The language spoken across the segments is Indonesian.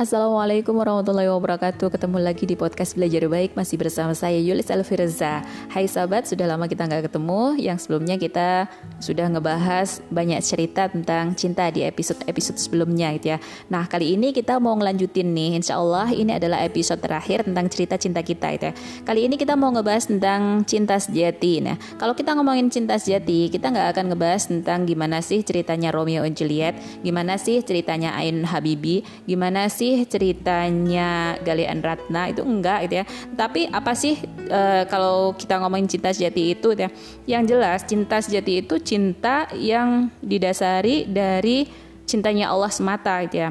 Assalamualaikum warahmatullahi wabarakatuh. Ketemu lagi di podcast Belajar Baik. Masih bersama saya Yulis Alfirza. Hai sahabat, sudah lama kita nggak ketemu. Yang sebelumnya kita sudah ngebahas banyak cerita tentang cinta di episode-episode sebelumnya gitu ya. Nah kali ini kita mau ngelanjutin nih. Insya Allah ini adalah episode terakhir tentang cerita cinta kita gitu ya. Kali ini kita mau ngebahas tentang cinta sejati. Nah kalau kita ngomongin cinta sejati Kita nggak akan ngebahas tentang gimana sih ceritanya Romeo and Juliet Gimana sih ceritanya Ain Habibi Gimana sih sih ceritanya Galian Ratna itu enggak gitu ya. Tapi apa sih e, kalau kita ngomongin cinta sejati itu ya? Yang jelas cinta sejati itu cinta yang didasari dari cintanya Allah semata gitu ya.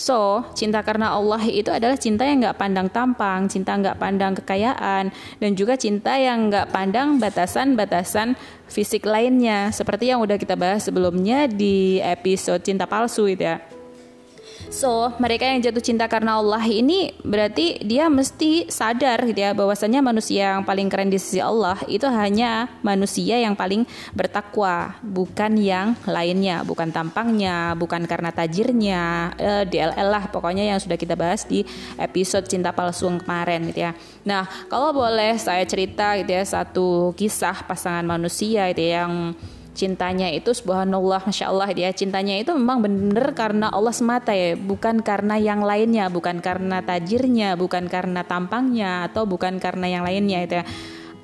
So, cinta karena Allah itu adalah cinta yang nggak pandang tampang, cinta nggak pandang kekayaan, dan juga cinta yang nggak pandang batasan-batasan fisik lainnya. Seperti yang udah kita bahas sebelumnya di episode cinta palsu itu ya. So, mereka yang jatuh cinta karena Allah ini berarti dia mesti sadar gitu ya bahwasanya manusia yang paling keren di sisi Allah itu hanya manusia yang paling bertakwa, bukan yang lainnya, bukan tampangnya, bukan karena tajirnya, eh, DLL lah pokoknya yang sudah kita bahas di episode cinta palsu kemarin gitu ya. Nah, kalau boleh saya cerita gitu ya satu kisah pasangan manusia itu ya, yang cintanya itu subhanallah masya Allah dia cintanya itu memang benar karena Allah semata ya bukan karena yang lainnya bukan karena tajirnya bukan karena tampangnya atau bukan karena yang lainnya itu ya.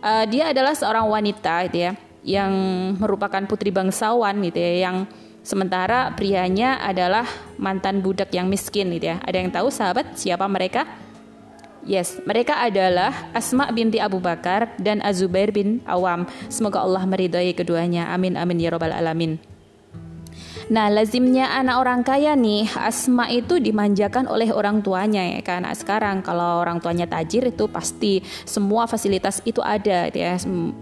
Uh, dia adalah seorang wanita itu ya yang merupakan putri bangsawan gitu ya yang sementara prianya adalah mantan budak yang miskin gitu ya. Ada yang tahu sahabat siapa mereka Yes, mereka adalah Asma binti Abu Bakar dan Azubair bin Awam. Semoga Allah meridhai keduanya. Amin amin ya robbal alamin. Nah, lazimnya anak orang kaya nih, Asma itu dimanjakan oleh orang tuanya ya kan. Nah, sekarang kalau orang tuanya tajir itu pasti semua fasilitas itu ada gitu ya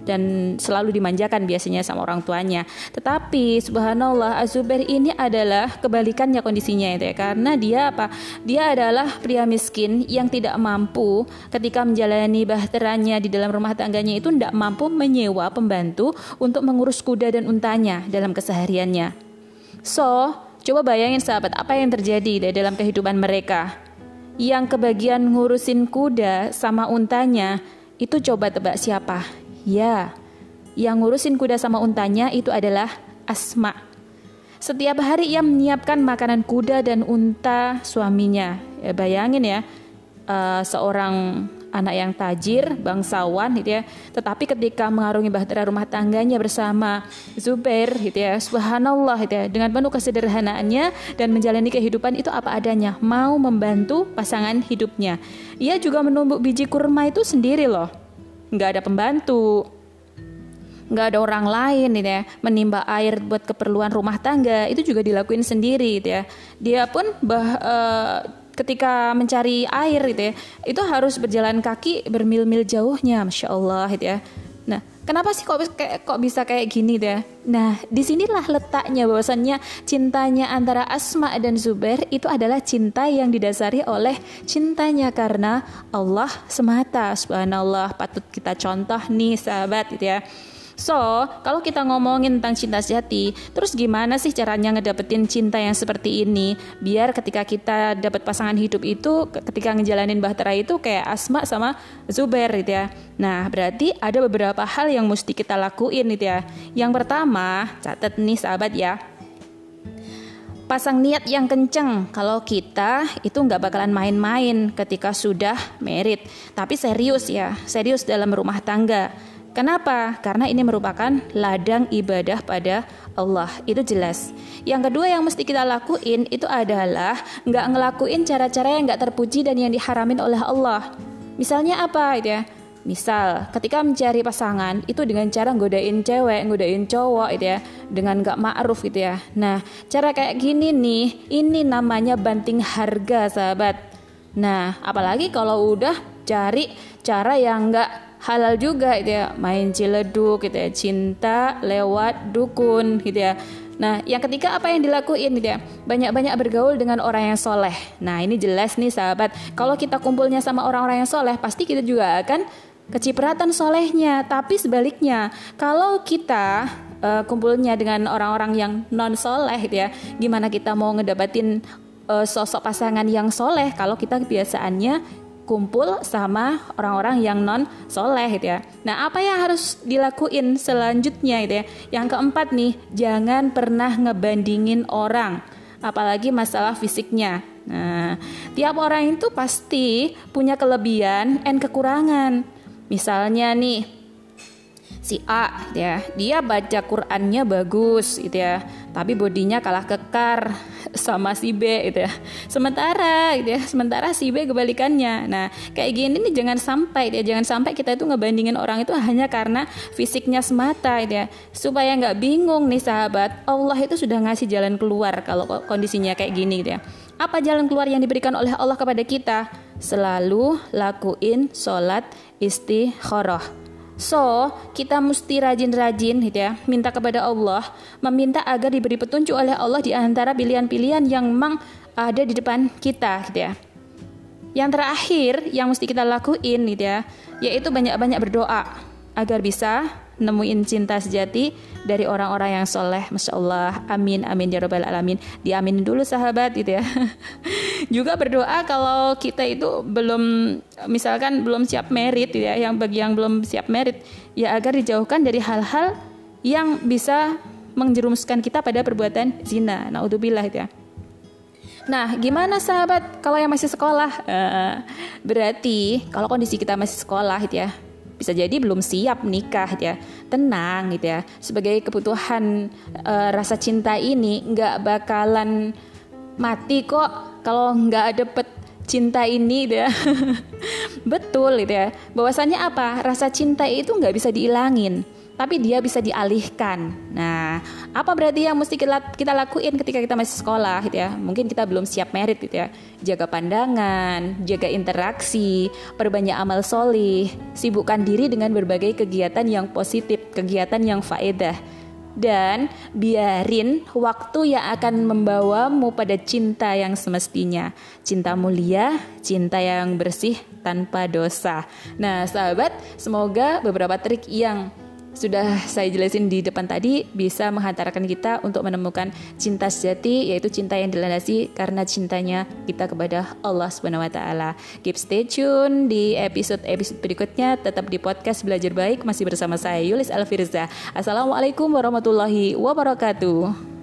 dan selalu dimanjakan biasanya sama orang tuanya. Tetapi subhanallah Azubair ini adalah kebalikannya kondisinya itu ya karena dia apa? Dia adalah pria miskin yang tidak mampu ketika menjalani bahteranya di dalam rumah tangganya itu tidak mampu menyewa pembantu untuk mengurus kuda dan untanya dalam kesehariannya. So, coba bayangin sahabat apa yang terjadi di dalam kehidupan mereka. Yang kebagian ngurusin kuda sama untanya, itu coba tebak siapa? Ya, yang ngurusin kuda sama untanya itu adalah Asma. Setiap hari ia menyiapkan makanan kuda dan unta suaminya. Ya, bayangin ya, uh, seorang anak yang tajir, bangsawan gitu ya. Tetapi ketika mengarungi bahtera rumah tangganya bersama Zubair gitu ya, subhanallah gitu ya, dengan penuh kesederhanaannya dan menjalani kehidupan itu apa adanya, mau membantu pasangan hidupnya. Ia juga menumbuk biji kurma itu sendiri loh. Nggak ada pembantu, nggak ada orang lain gitu ya menimba air buat keperluan rumah tangga itu juga dilakuin sendiri gitu ya dia pun bah, uh, ketika mencari air gitu ya itu harus berjalan kaki bermil-mil jauhnya masya Allah gitu ya. Nah kenapa sih kok kok bisa kayak gini deh nah di sinilah letaknya bahwasannya cintanya antara Asma dan Zubair itu adalah cinta yang didasari oleh cintanya karena Allah semata subhanallah. Patut kita contoh nih sahabat gitu ya So, kalau kita ngomongin tentang cinta sejati, terus gimana sih caranya ngedapetin cinta yang seperti ini? Biar ketika kita dapat pasangan hidup itu, ketika ngejalanin bahtera itu kayak Asma sama Zubair gitu ya. Nah, berarti ada beberapa hal yang mesti kita lakuin gitu ya. Yang pertama, catat nih sahabat ya, pasang niat yang kenceng kalau kita itu nggak bakalan main-main ketika sudah merit tapi serius ya serius dalam rumah tangga Kenapa? Karena ini merupakan ladang ibadah pada Allah. Itu jelas. Yang kedua yang mesti kita lakuin itu adalah nggak ngelakuin cara-cara yang nggak terpuji dan yang diharamin oleh Allah. Misalnya apa itu ya? Misal, ketika mencari pasangan itu dengan cara godain cewek, godain cowok itu ya, dengan gak ma'ruf gitu ya. Nah, cara kayak gini nih, ini namanya banting harga, sahabat. Nah, apalagi kalau udah cari cara yang gak halal juga gitu ya main ciledug gitu ya cinta lewat dukun gitu ya Nah, yang ketiga apa yang dilakuin gitu ya? Banyak-banyak bergaul dengan orang yang soleh. Nah, ini jelas nih sahabat. Kalau kita kumpulnya sama orang-orang yang soleh, pasti kita juga akan kecipratan solehnya. Tapi sebaliknya, kalau kita uh, kumpulnya dengan orang-orang yang non soleh gitu ya, gimana kita mau ngedapatin uh, sosok pasangan yang soleh kalau kita kebiasaannya kumpul sama orang-orang yang non soleh gitu ya. Nah apa yang harus dilakuin selanjutnya gitu ya? Yang keempat nih, jangan pernah ngebandingin orang, apalagi masalah fisiknya. Nah, tiap orang itu pasti punya kelebihan dan kekurangan. Misalnya nih, si A ya. Dia baca Qurannya bagus gitu ya. Tapi bodinya kalah kekar sama si B gitu ya. Sementara gitu ya sementara si B kebalikannya. Nah kayak gini nih jangan sampai ya. Jangan sampai kita itu ngebandingin orang itu hanya karena fisiknya semata gitu ya. Supaya nggak bingung nih sahabat. Allah itu sudah ngasih jalan keluar kalau kondisinya kayak gini gitu ya. Apa jalan keluar yang diberikan oleh Allah kepada kita? Selalu lakuin sholat istikharah So, kita mesti rajin-rajin gitu ya, minta kepada Allah, meminta agar diberi petunjuk oleh Allah di antara pilihan-pilihan yang memang ada di depan kita gitu ya. Yang terakhir yang mesti kita lakuin gitu ya, yaitu banyak-banyak berdoa agar bisa nemuin cinta sejati dari orang-orang yang soleh. Masya Allah. Amin amin ya robbal alamin. Diamin dulu sahabat gitu ya. Juga berdoa kalau kita itu belum misalkan belum siap merit gitu ya. Yang bagi yang belum siap merit ya agar dijauhkan dari hal-hal yang bisa menjerumuskan kita pada perbuatan zina. Naudzubillah gitu ya. Nah, gimana sahabat kalau yang masih sekolah? Uh, berarti kalau kondisi kita masih sekolah gitu ya, bisa jadi belum siap nikah ya. Tenang gitu ya. Sebagai kebutuhan uh, rasa cinta ini nggak bakalan mati kok kalau nggak dapet cinta ini gitu ya. Betul gitu ya. Bahwasannya apa? Rasa cinta itu nggak bisa diilangin tapi dia bisa dialihkan. Nah, apa berarti yang mesti kita, kita lakuin ketika kita masih sekolah gitu ya? Mungkin kita belum siap merit gitu ya. Jaga pandangan, jaga interaksi, perbanyak amal solih, sibukkan diri dengan berbagai kegiatan yang positif, kegiatan yang faedah. Dan biarin waktu yang akan membawamu pada cinta yang semestinya. Cinta mulia, cinta yang bersih tanpa dosa. Nah, sahabat, semoga beberapa trik yang sudah saya jelasin di depan tadi bisa menghantarkan kita untuk menemukan cinta sejati yaitu cinta yang dilandasi karena cintanya kita kepada Allah Subhanahu wa taala. Keep stay tune di episode-episode berikutnya tetap di podcast Belajar Baik masih bersama saya Yulis Alfirza. Assalamualaikum warahmatullahi wabarakatuh.